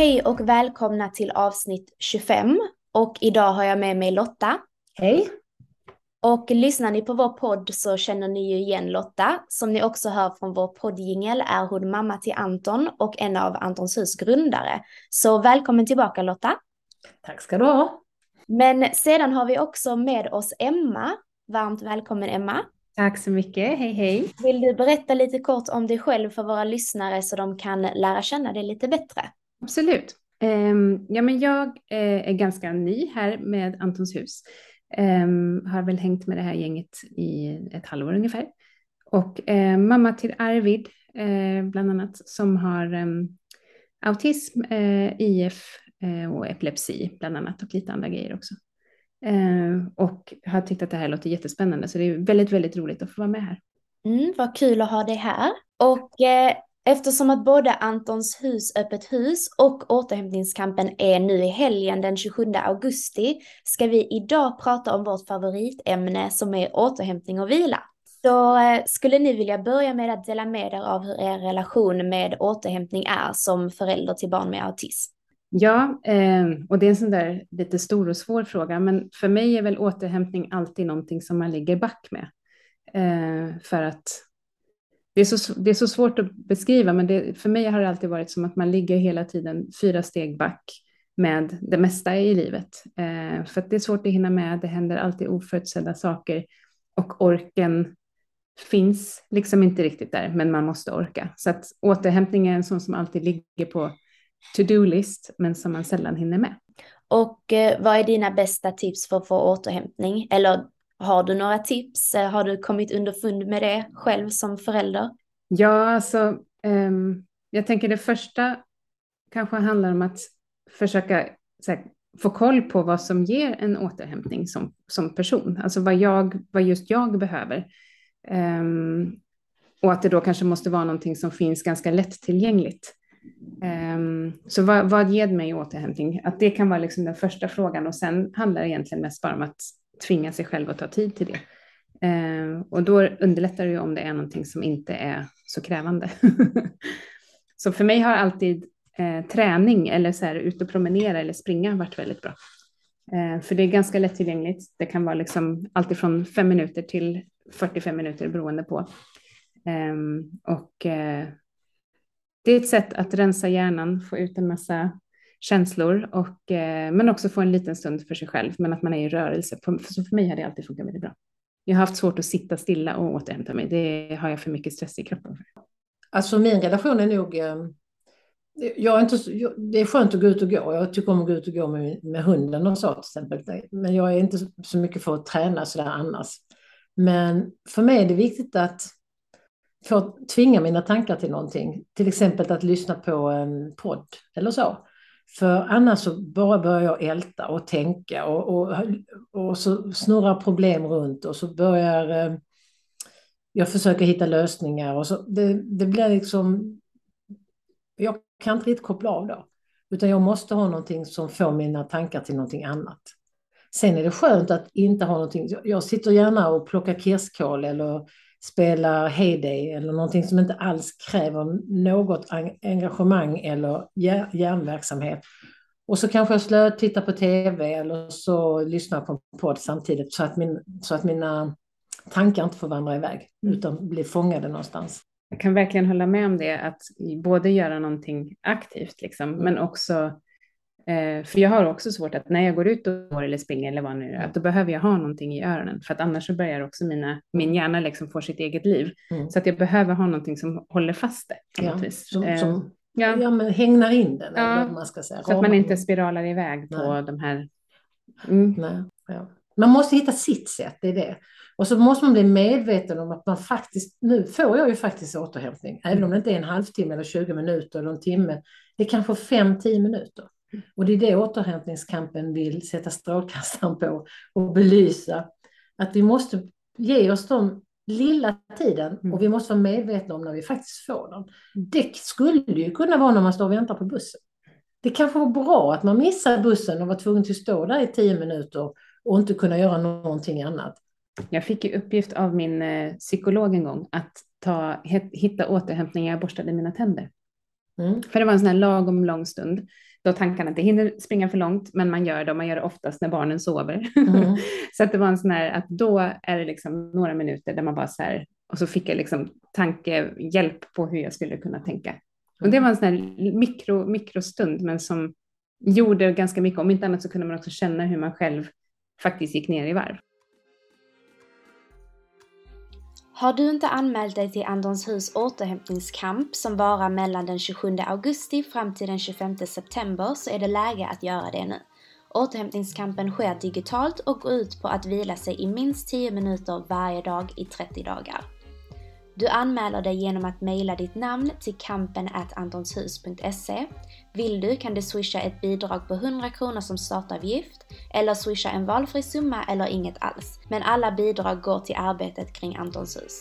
Hej och välkomna till avsnitt 25. Och idag har jag med mig Lotta. Hej! Och lyssnar ni på vår podd så känner ni ju igen Lotta. Som ni också hör från vår poddjingel är hon mamma till Anton och en av Antons hus grundare. Så välkommen tillbaka Lotta. Tack ska du ha. Men sedan har vi också med oss Emma. Varmt välkommen Emma. Tack så mycket, hej hej. Vill du berätta lite kort om dig själv för våra lyssnare så de kan lära känna dig lite bättre? Absolut. Ehm, ja, men jag eh, är ganska ny här med Antons hus. Ehm, har väl hängt med det här gänget i ett halvår ungefär. Och eh, mamma till Arvid, eh, bland annat, som har ehm, autism, IF och epilepsi, bland annat, och lite andra grejer också. och har tyckt att det här låter jättespännande, så det är väldigt, väldigt roligt att få vara med här. Mm, vad kul att ha dig här. Och eh, Eftersom att både Antons hus öppet hus och återhämtningskampen är nu i helgen den 27 augusti ska vi idag prata om vårt favoritämne som är återhämtning och vila. Så eh, skulle ni vilja börja med att dela med er av hur er relation med återhämtning är som förälder till barn med autism? Ja, eh, och det är en sån där lite stor och svår fråga, men för mig är väl återhämtning alltid någonting som man ligger back med. Eh, för att det är, så, det är så svårt att beskriva, men det, för mig har det alltid varit som att man ligger hela tiden fyra steg back med det mesta i livet. Eh, för att det är svårt att hinna med, det händer alltid oförutsedda saker och orken finns liksom inte riktigt där, men man måste orka. Så att återhämtning är en sån som alltid ligger på to-do-list, men som man sällan hinner med. Och eh, vad är dina bästa tips för att få återhämtning? Eller har du några tips? Eh, har du kommit underfund med det själv som förälder? Ja, alltså, um, jag tänker det första kanske handlar om att försöka här, få koll på vad som ger en återhämtning som, som person, alltså vad, jag, vad just jag behöver. Um, och att det då kanske måste vara någonting som finns ganska lättillgängligt. Um, så vad, vad ger mig återhämtning? Att det kan vara liksom den första frågan och sen handlar det egentligen mest bara om att tvinga sig själv att ta tid till det. Eh, och då underlättar det ju om det är någonting som inte är så krävande. så för mig har alltid eh, träning eller så här, ut och promenera eller springa varit väldigt bra. Eh, för det är ganska lättillgängligt. Det kan vara liksom alltifrån fem minuter till 45 minuter beroende på. Ehm, och eh, det är ett sätt att rensa hjärnan, få ut en massa känslor, och, eh, men också få en liten stund för sig själv, men att man är i rörelse. Så för mig har det alltid funkat väldigt bra. Jag har haft svårt att sitta stilla och återhämta mig. Det har jag för mycket stress i kroppen. Alltså min relation är nog... Eh, jag är inte, det är skönt att gå ut och gå. Jag tycker om att gå ut och gå med, med hunden och så till exempel. Men jag är inte så mycket för att träna sådär annars. Men för mig är det viktigt att få tvinga mina tankar till någonting. Till exempel att lyssna på en podd eller så. För annars så bara börjar jag älta och tänka och, och, och så snurrar problem runt och så börjar eh, jag försöka hitta lösningar och så det, det blir liksom Jag kan inte riktigt koppla av då. Utan jag måste ha någonting som får mina tankar till någonting annat. Sen är det skönt att inte ha någonting. Jag sitter gärna och plockar kirskål eller spelar Heyday eller någonting som inte alls kräver något engagemang eller hjärnverksamhet. Och så kanske jag slö tittar på tv eller så lyssnar på en podd samtidigt så att, min, så att mina tankar inte får vandra iväg mm. utan blir fångade någonstans. Jag kan verkligen hålla med om det, att både göra någonting aktivt liksom, men också eh, för jag har också svårt att när jag går ut och går eller springer eller vad nu att då behöver jag ha någonting i öronen för att annars så börjar också mina, min hjärna liksom få sitt eget liv. Mm. Så att jag behöver ha någonting som håller fast det på ja, något vis. Som, eh, som ja. ja, men hängnar in den. Ja, man ska säga. Så att man inte spiralar iväg på Nej. de här... Mm. Nej, ja. Man måste hitta sitt sätt, det är det. Och så måste man bli medveten om att man faktiskt, nu får jag ju faktiskt återhämtning, även om det inte är en halvtimme eller 20 minuter eller en timme. Det är kanske 5-10 minuter. Och det är det återhämtningskampen vill sätta strålkastaren på och belysa. Att vi måste ge oss de lilla tiden och mm. vi måste vara medvetna om när vi faktiskt får den. Det skulle ju kunna vara när man står och väntar på bussen. Det kanske var bra att man missar bussen och var tvungen att stå där i tio minuter och inte kunna göra någonting annat. Jag fick ju uppgift av min eh, psykolog en gång att ta, hitta återhämtning när jag borstade mina tänder. Mm. För det var en sån här lagom lång stund då tankarna inte hinner springa för långt, men man gör det och man gör det oftast när barnen sover. Mm. så att det var en sån här att då är det liksom några minuter där man bara så här och så fick jag liksom tankehjälp på hur jag skulle kunna tänka. Och det var en sån här mikro, mikrostund, men som gjorde ganska mycket. Om inte annat så kunde man också känna hur man själv faktiskt gick ner i varv. Har du inte anmält dig till Antonshus återhämtningskamp som varar mellan den 27 augusti fram till den 25 september så är det läge att göra det nu. Återhämtningskampen sker digitalt och går ut på att vila sig i minst 10 minuter varje dag i 30 dagar. Du anmäler dig genom att mejla ditt namn till kampen@antonshus.se. Vill du kan du swisha ett bidrag på 100 kronor som startavgift eller swisha en valfri summa eller inget alls. Men alla bidrag går till arbetet kring Antons hus.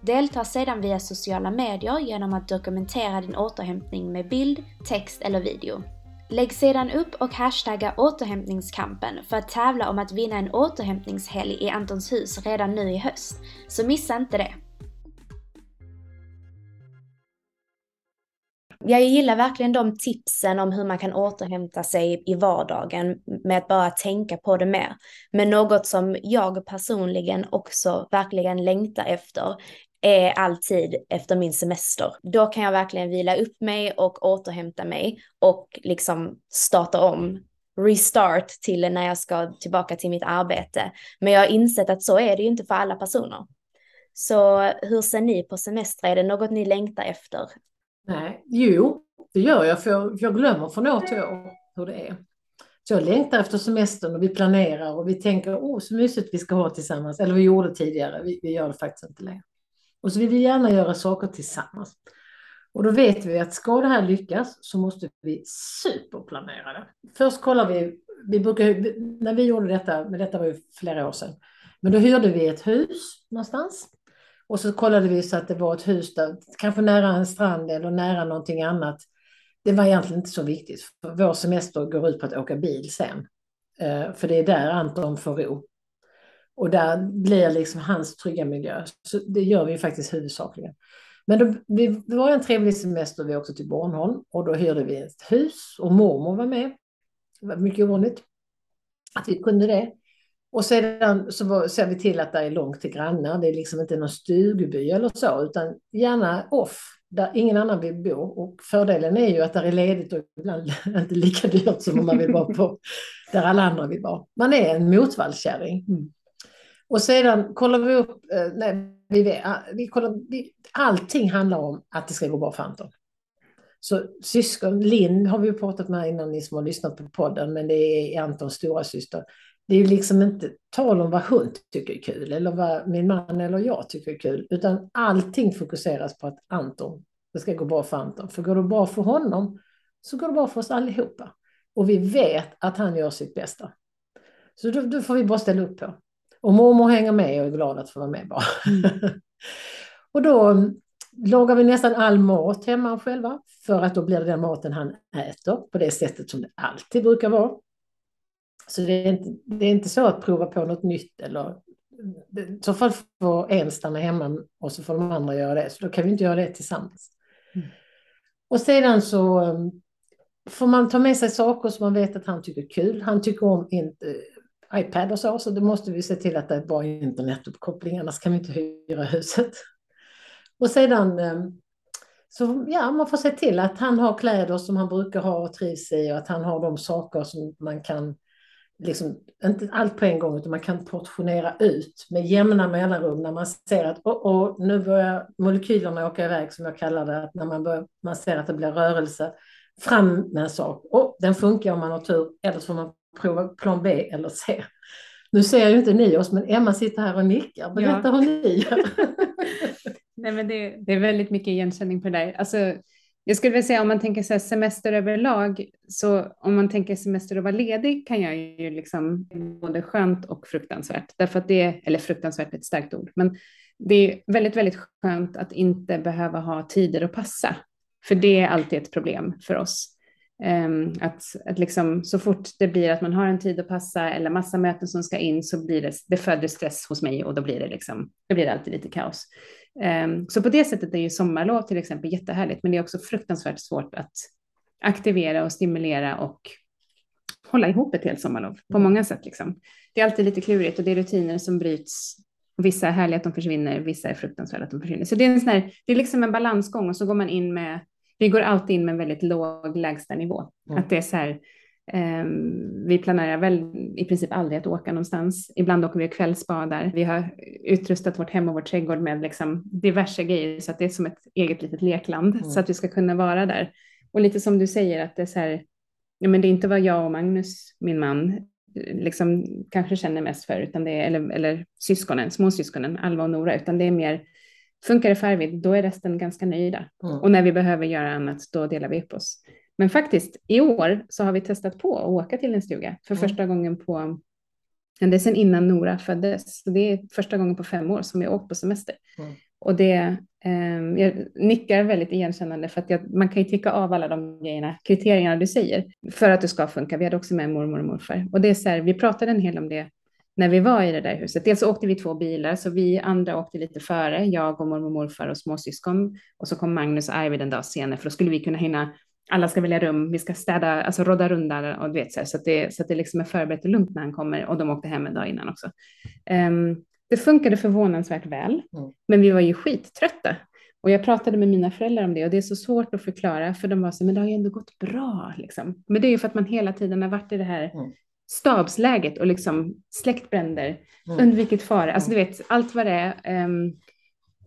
Delta sedan via sociala medier genom att dokumentera din återhämtning med bild, text eller video. Lägg sedan upp och hashtagga återhämtningskampen för att tävla om att vinna en återhämtningshelg i Antons hus redan nu i höst. Så missa inte det! Jag gillar verkligen de tipsen om hur man kan återhämta sig i vardagen med att bara tänka på det mer. Men något som jag personligen också verkligen längtar efter är alltid efter min semester. Då kan jag verkligen vila upp mig och återhämta mig och liksom starta om restart till när jag ska tillbaka till mitt arbete. Men jag har insett att så är det ju inte för alla personer. Så hur ser ni på semester? Är det något ni längtar efter? Nej, jo, det gör jag, för jag, jag glömmer från år till år hur det är. Så jag längtar efter semestern och vi planerar och vi tänker, åh, så mysigt vi ska ha tillsammans. Eller vi gjorde tidigare, vi, vi gör det faktiskt inte längre. Och så vill vi gärna göra saker tillsammans. Och då vet vi att ska det här lyckas så måste vi superplanera det. Först kollar vi, vi brukar, när vi gjorde detta, men detta var ju flera år sedan, men då hyrde vi ett hus någonstans och så kollade vi så att det var ett hus där, kanske nära en strand eller nära någonting annat. Det var egentligen inte så viktigt. För vår semester går ut på att åka bil sen. Eh, för det är där Anton får ro. Och där blir liksom hans trygga miljö. Så det gör vi faktiskt huvudsakligen. Men då, vi, det var en trevlig semester, vi åkte till Bornholm och då hyrde vi ett hus och mormor var med. Det var mycket ovanligt att vi kunde det. Och sedan så ser vi till att det är långt till grannar. Det är liksom inte någon stugby eller så, utan gärna off där ingen annan vill bo. Och fördelen är ju att det är ledigt och ibland inte lika dyrt som om man vill vara på där alla andra vill vara. Man är en motvallskärring. Mm. Och sedan kollar vi upp, eh, nej, vi, vi kollar, vi, allting handlar om att det ska gå bra för Anton. Så syskon, Linn har vi pratat med innan ni som har lyssnat på podden, men det är Antons stora syster det är ju liksom inte tal om vad hund tycker är kul eller vad min man eller jag tycker är kul, utan allting fokuseras på att Anton, det ska gå bra för Anton. För går det bra för honom så går det bra för oss allihopa. Och vi vet att han gör sitt bästa. Så då, då får vi bara ställa upp på. Och mormor hänger med och är glad att få vara med bara. Mm. och då, mm, lagar vi nästan all mat hemma själva för att då blir det den maten han äter på det sättet som det alltid brukar vara. Så det är inte, det är inte så att prova på något nytt eller i så fall får en stanna hemma och så får de andra göra det. Så då kan vi inte göra det tillsammans. Mm. Och sedan så um, får man ta med sig saker som man vet att han tycker är kul. Han tycker om inte, iPad och så, så då måste vi se till att det är bra internetuppkoppling, annars kan vi inte hyra huset. Och sedan um, så ja, man får se till att han har kläder som han brukar ha och trivs i och att han har de saker som man kan liksom, inte allt på en gång, utan man kan portionera ut med jämna mellanrum när man ser att oh, oh, nu börjar molekylerna åka iväg, som jag kallar det, att när man, börjar, man ser att det blir rörelse, fram med en sak. Oh, den funkar om man har tur, eller så får man prova plan B eller C. Nu ser ju inte ni oss, men Emma sitter här och nickar. Berätta ja. hur ni gör. Nej, men det, det, är väldigt mycket igenkänning på det där. Alltså, jag skulle vilja säga om man tänker så semester överlag, så om man tänker semester och vara ledig kan jag ju liksom både skönt och fruktansvärt. Därför att det, är, eller fruktansvärt är ett starkt ord, men det är väldigt, väldigt skönt att inte behöva ha tider att passa. För det är alltid ett problem för oss. Ehm, att, att liksom, så fort det blir att man har en tid att passa eller massa möten som ska in så blir det, det föder stress hos mig och då blir det, liksom, då blir det alltid lite kaos. Ehm, så på det sättet är ju sommarlov till exempel jättehärligt, men det är också fruktansvärt svårt att aktivera och stimulera och hålla ihop ett helt sommarlov på många sätt. Liksom. Det är alltid lite klurigt och det är rutiner som bryts. Vissa är härliga att de försvinner, vissa är fruktansvärda att de försvinner. Så det är, en sån här, det är liksom en balansgång och så går man in med, vi går alltid in med en väldigt låg lägstanivå. Mm. Att det är så här, Um, vi planerar väl i princip aldrig att åka någonstans. Ibland åker vi och kvällsbadar. Vi har utrustat vårt hem och vår trädgård med liksom diverse grejer så att det är som ett eget litet lekland mm. så att vi ska kunna vara där. Och lite som du säger att det är så här, ja men det är inte vad jag och Magnus, min man, liksom kanske känner mest för, utan det är, eller, eller syskonen, småsyskonen, Alva och Nora, utan det är mer, funkar det för Arvid, då är resten ganska nöjda. Mm. Och när vi behöver göra annat, då delar vi upp oss. Men faktiskt i år så har vi testat på att åka till en stuga för mm. första gången på, det är sedan innan Nora föddes, så det är första gången på fem år som vi åkt på semester. Mm. Och det, eh, jag nickar väldigt igenkännande för att jag, man kan ju ticka av alla de grejerna, kriterierna du säger, för att det ska funka. Vi hade också med mormor och morfar. Och det är så här, vi pratade en hel om det när vi var i det där huset. Dels åkte vi två bilar, så vi andra åkte lite före, jag och mormor och morfar och småsyskon. Och så kom Magnus och Arvid en dag senare, för då skulle vi kunna hinna alla ska välja rum, vi ska städa, alltså rodda runda och du vet så, här, så att det, så att det liksom är förberett och lugnt när han kommer och de åkte hem en dag innan också. Um, det funkade förvånansvärt väl, mm. men vi var ju skittrötta. Och jag pratade med mina föräldrar om det och det är så svårt att förklara för de var så, men det har ju ändå gått bra liksom. Men det är ju för att man hela tiden har varit i det här mm. Stabsläget och liksom släckt bränder, mm. undvikit fara, alltså du vet allt vad det är. Um,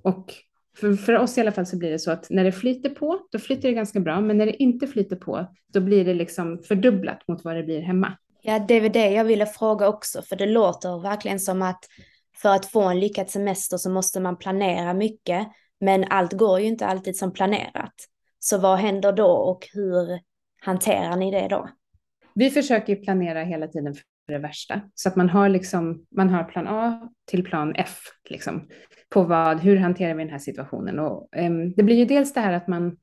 och för, för oss i alla fall så blir det så att när det flyter på, då flyter det ganska bra, men när det inte flyter på, då blir det liksom fördubblat mot vad det blir hemma. Ja, det är det jag ville fråga också, för det låter verkligen som att för att få en lyckad semester så måste man planera mycket, men allt går ju inte alltid som planerat. Så vad händer då och hur hanterar ni det då? Vi försöker planera hela tiden för det värsta, så att man har, liksom, man har plan A till plan F. Liksom på vad, hur hanterar vi den här situationen? Och, um, det blir ju dels det här att man,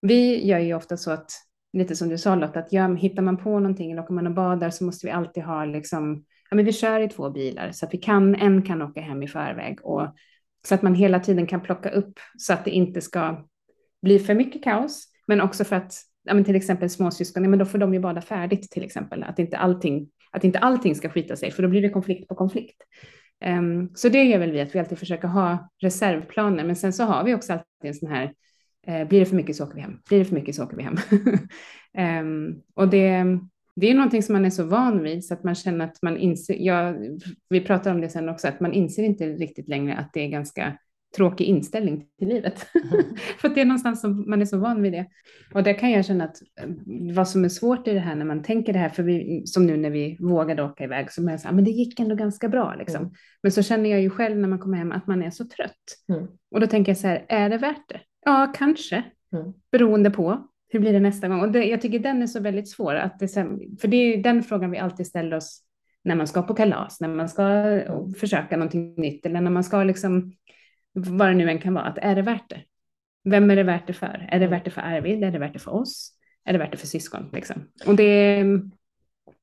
vi gör ju ofta så att, lite som du sa Lotta, att ja, hittar man på någonting eller åker man och badar så måste vi alltid ha liksom, ja men vi kör i två bilar så att vi kan, en kan åka hem i förväg och så att man hela tiden kan plocka upp så att det inte ska bli för mycket kaos, men också för att ja, men till exempel småsyskon, ja, men då får de ju bada färdigt till exempel, att inte allting, att inte allting ska skita sig, för då blir det konflikt på konflikt. Um, så det gör väl vi, att vi alltid försöker ha reservplaner, men sen så har vi också alltid en sån här, uh, blir det för mycket så åker vi hem, blir det för mycket så åker vi hem. um, och det, det är någonting som man är så van vid så att man känner att man inser, ja, vi pratar om det sen också, att man inser inte riktigt längre att det är ganska tråkig inställning till livet. Mm. För det är någonstans som man är så van vid det. Och där kan jag känna att eh, vad som är svårt i det här när man tänker det här, för vi, som nu när vi vågade åka iväg, så man säger, men det gick ändå ganska bra liksom. Mm. Men så känner jag ju själv när man kommer hem att man är så trött. Mm. Och då tänker jag så här, är det värt det? Ja, kanske. Mm. Beroende på. Hur blir det nästa gång? Och det, jag tycker den är så väldigt svår, att det, för det är den frågan vi alltid ställer oss när man ska på kalas, när man ska försöka någonting nytt eller när man ska liksom vad det nu än kan vara, att är det värt det? vem är det värt det för? Är det värt det för Arvid? Är det värt det för oss? Är det värt det för syskon? Liksom? Och, det,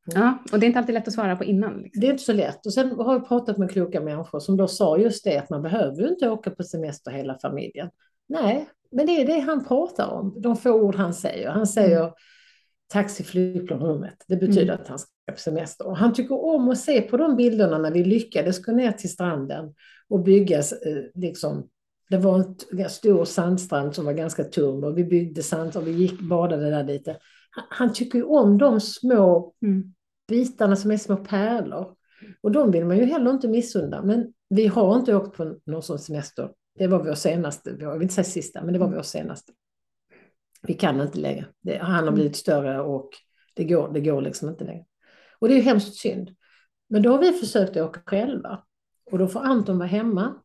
ja, och det är inte alltid lätt att svara på innan. Liksom. Det är inte så lätt. Och sen har jag pratat med kloka människor som då sa just det att man behöver ju inte åka på semester hela familjen. Nej, men det är det han pratar om, de få ord han säger. Han säger mm. Taxi flygplanrummet. Det betyder mm. att han ska på semester. Och han tycker om att se på de bilderna när vi lyckades gå ner till stranden och bygga eh, liksom, det var en stor sandstrand som var ganska tung och vi byggde sand och vi gick badade där lite. Han, han tycker ju om de små mm. bitarna som är små pärlor. Och de vill man ju heller inte missunna. Men vi har inte åkt på någon sån semester. Det var vår senaste, jag vill inte säga sista, men det var vår senaste. Vi kan inte längre. Det, han har mm. blivit större och det går, det går liksom inte längre. Och det är hemskt synd. Men då har vi försökt åka själva. Och då får Anton vara hemma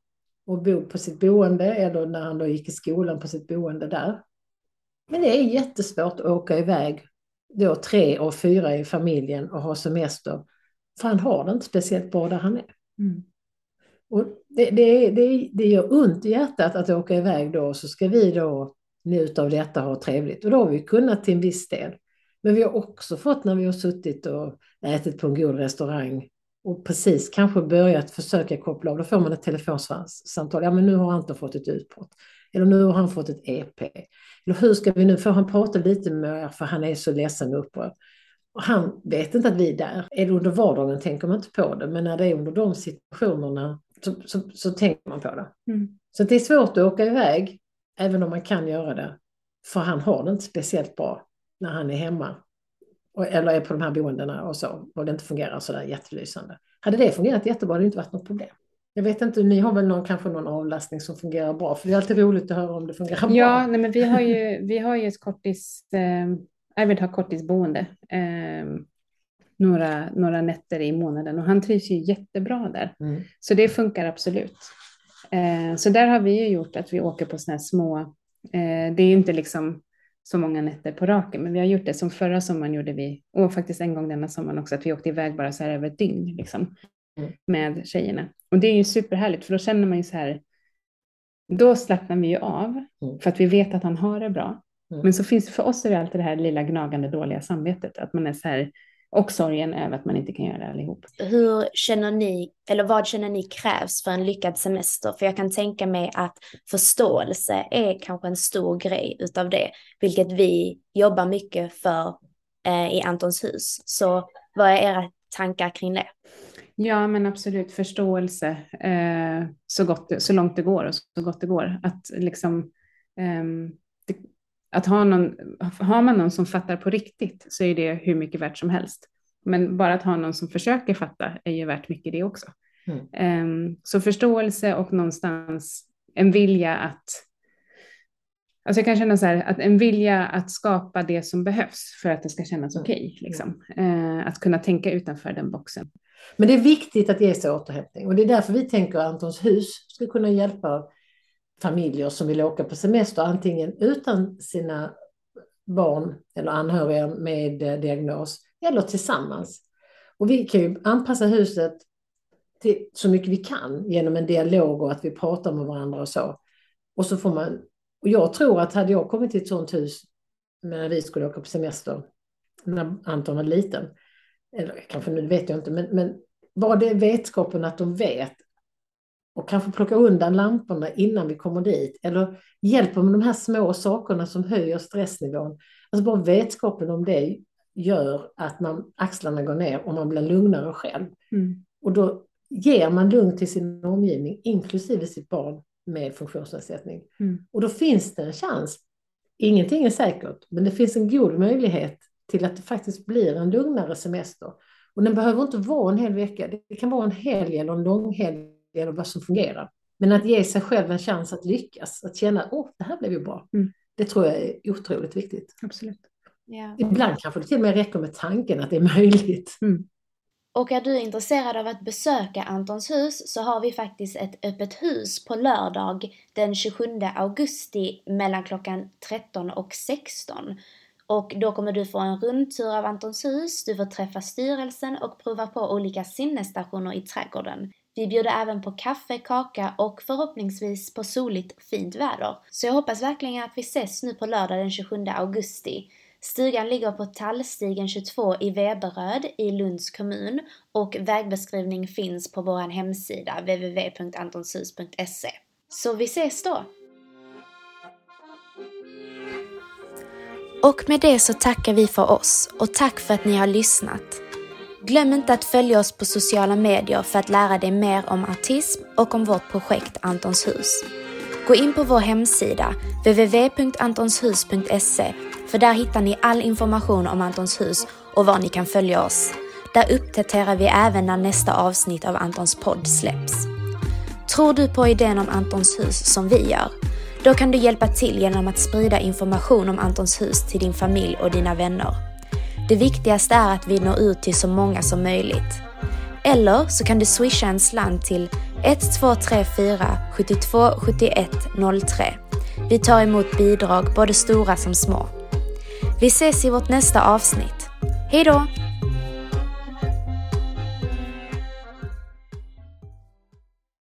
och bo på sitt boende eller när han då gick i skolan på sitt boende där. Men det är jättesvårt att åka iväg då tre och fyra i familjen och ha semester. För han har det inte speciellt bra där han är. Mm. Och det, det, det, det gör ont i hjärtat att åka iväg då så ska vi då njuta av detta ha trevligt. Och då har vi kunnat till en viss del. Men vi har också fått när vi har suttit och ätit på en god restaurang och precis kanske börjat försöka koppla av, då får man ett telefonsamtal. Ja, men nu har Anton fått ett utbrott. Eller nu har han fått ett EP. Eller hur ska vi nu, får han prata lite med er för han är så ledsen och upprörd. Och han vet inte att vi är där. Är det under vardagen tänker man inte på det, men när det är under de situationerna så, så, så tänker man på det. Mm. Så det är svårt att åka iväg, även om man kan göra det. För han har det inte speciellt bra när han är hemma. Eller är på de här boendena och så. Och det inte fungerar så där jättelysande. Hade det fungerat jättebra hade det inte varit något problem. Jag vet inte, ni har väl någon, kanske någon avlastning som fungerar bra? För det är alltid roligt att höra om det fungerar bra. Ja, nej, men vi har ju, vi har ju ett kortis, eh, Arvid har korttisboende. Eh, några, några nätter i månaden och han trivs ju jättebra där. Mm. Så det funkar absolut. Eh, så där har vi ju gjort att vi åker på sådana här små, eh, det är inte liksom så många nätter på raken, men vi har gjort det som förra sommaren gjorde vi, och faktiskt en gång denna sommaren också, att vi åkte iväg bara så här över ett dygn liksom, mm. med tjejerna. Och det är ju superhärligt, för då känner man ju så här, då slappnar vi ju av, mm. för att vi vet att han har det bra. Mm. Men så finns för oss är det alltid det här lilla gnagande dåliga samvetet, att man är så här, och sorgen över att man inte kan göra det allihop. Hur känner ni, eller vad känner ni krävs för en lyckad semester? För jag kan tänka mig att förståelse är kanske en stor grej utav det, vilket vi jobbar mycket för eh, i Antons hus. Så vad är era tankar kring det? Ja, men absolut förståelse eh, så, gott, så långt det går och så gott det går. Att liksom eh, att ha, någon, har man någon som fattar på riktigt så är det hur mycket värt som helst. Men bara att ha någon som försöker fatta är ju värt mycket det också. Mm. Um, så förståelse och någonstans en vilja att Alltså jag kan känna så här, att en vilja att skapa det som behövs för att det ska kännas mm. okej. Okay, liksom. uh, att kunna tänka utanför den boxen. Men det är viktigt att ge sig återhämtning och det är därför vi tänker att Antons hus ska kunna hjälpa familjer som vill åka på semester, antingen utan sina barn eller anhöriga med eh, diagnos eller tillsammans. Och vi kan ju anpassa huset till så mycket vi kan genom en dialog och att vi pratar med varandra och så. Och så får man, och jag tror att hade jag kommit till ett sådant hus när vi skulle åka på semester, när Anton var liten, eller kanske nu vet jag inte, men, men bara det vetskapen att de vet och kanske plocka undan lamporna innan vi kommer dit. Eller hjälpa med de här små sakerna som höjer stressnivån. Alltså bara vetskapen om det gör att man, axlarna går ner och man blir lugnare själv. Mm. Och då ger man lugn till sin omgivning, inklusive sitt barn med funktionsnedsättning. Mm. Och då finns det en chans. Ingenting är säkert, men det finns en god möjlighet till att det faktiskt blir en lugnare semester. Och den behöver inte vara en hel vecka. Det kan vara en helg eller en långhelg eller vad som fungerar. Men att ge sig själv en chans att lyckas, att känna att det här blev ju bra. Mm. Det tror jag är otroligt viktigt. Absolut. Ja. Ibland kanske det till och med räcker med tanken att det är möjligt. Mm. Och är du intresserad av att besöka Antons hus så har vi faktiskt ett öppet hus på lördag den 27 augusti mellan klockan 13 och 16. Och då kommer du få en rundtur av Antons hus, du får träffa styrelsen och prova på olika sinnesstationer i trädgården. Vi bjuder även på kaffe, kaka och förhoppningsvis på soligt och fint väder. Så jag hoppas verkligen att vi ses nu på lördag den 27 augusti. Stugan ligger på Tallstigen 22 i Veberöd i Lunds kommun och vägbeskrivning finns på vår hemsida www.antonshus.se. Så vi ses då! Och med det så tackar vi för oss och tack för att ni har lyssnat. Glöm inte att följa oss på sociala medier för att lära dig mer om autism och om vårt projekt Antons hus. Gå in på vår hemsida www.antonshus.se för där hittar ni all information om Antons hus och var ni kan följa oss. Där uppdaterar vi även när nästa avsnitt av Antons podd släpps. Tror du på idén om Antons hus som vi gör? Då kan du hjälpa till genom att sprida information om Antons hus till din familj och dina vänner. Det viktigaste är att vi når ut till så många som möjligt. Eller så kan du swisha en slant till 1234 72 71 03. Vi tar emot bidrag, både stora som små. Vi ses i vårt nästa avsnitt. Hejdå!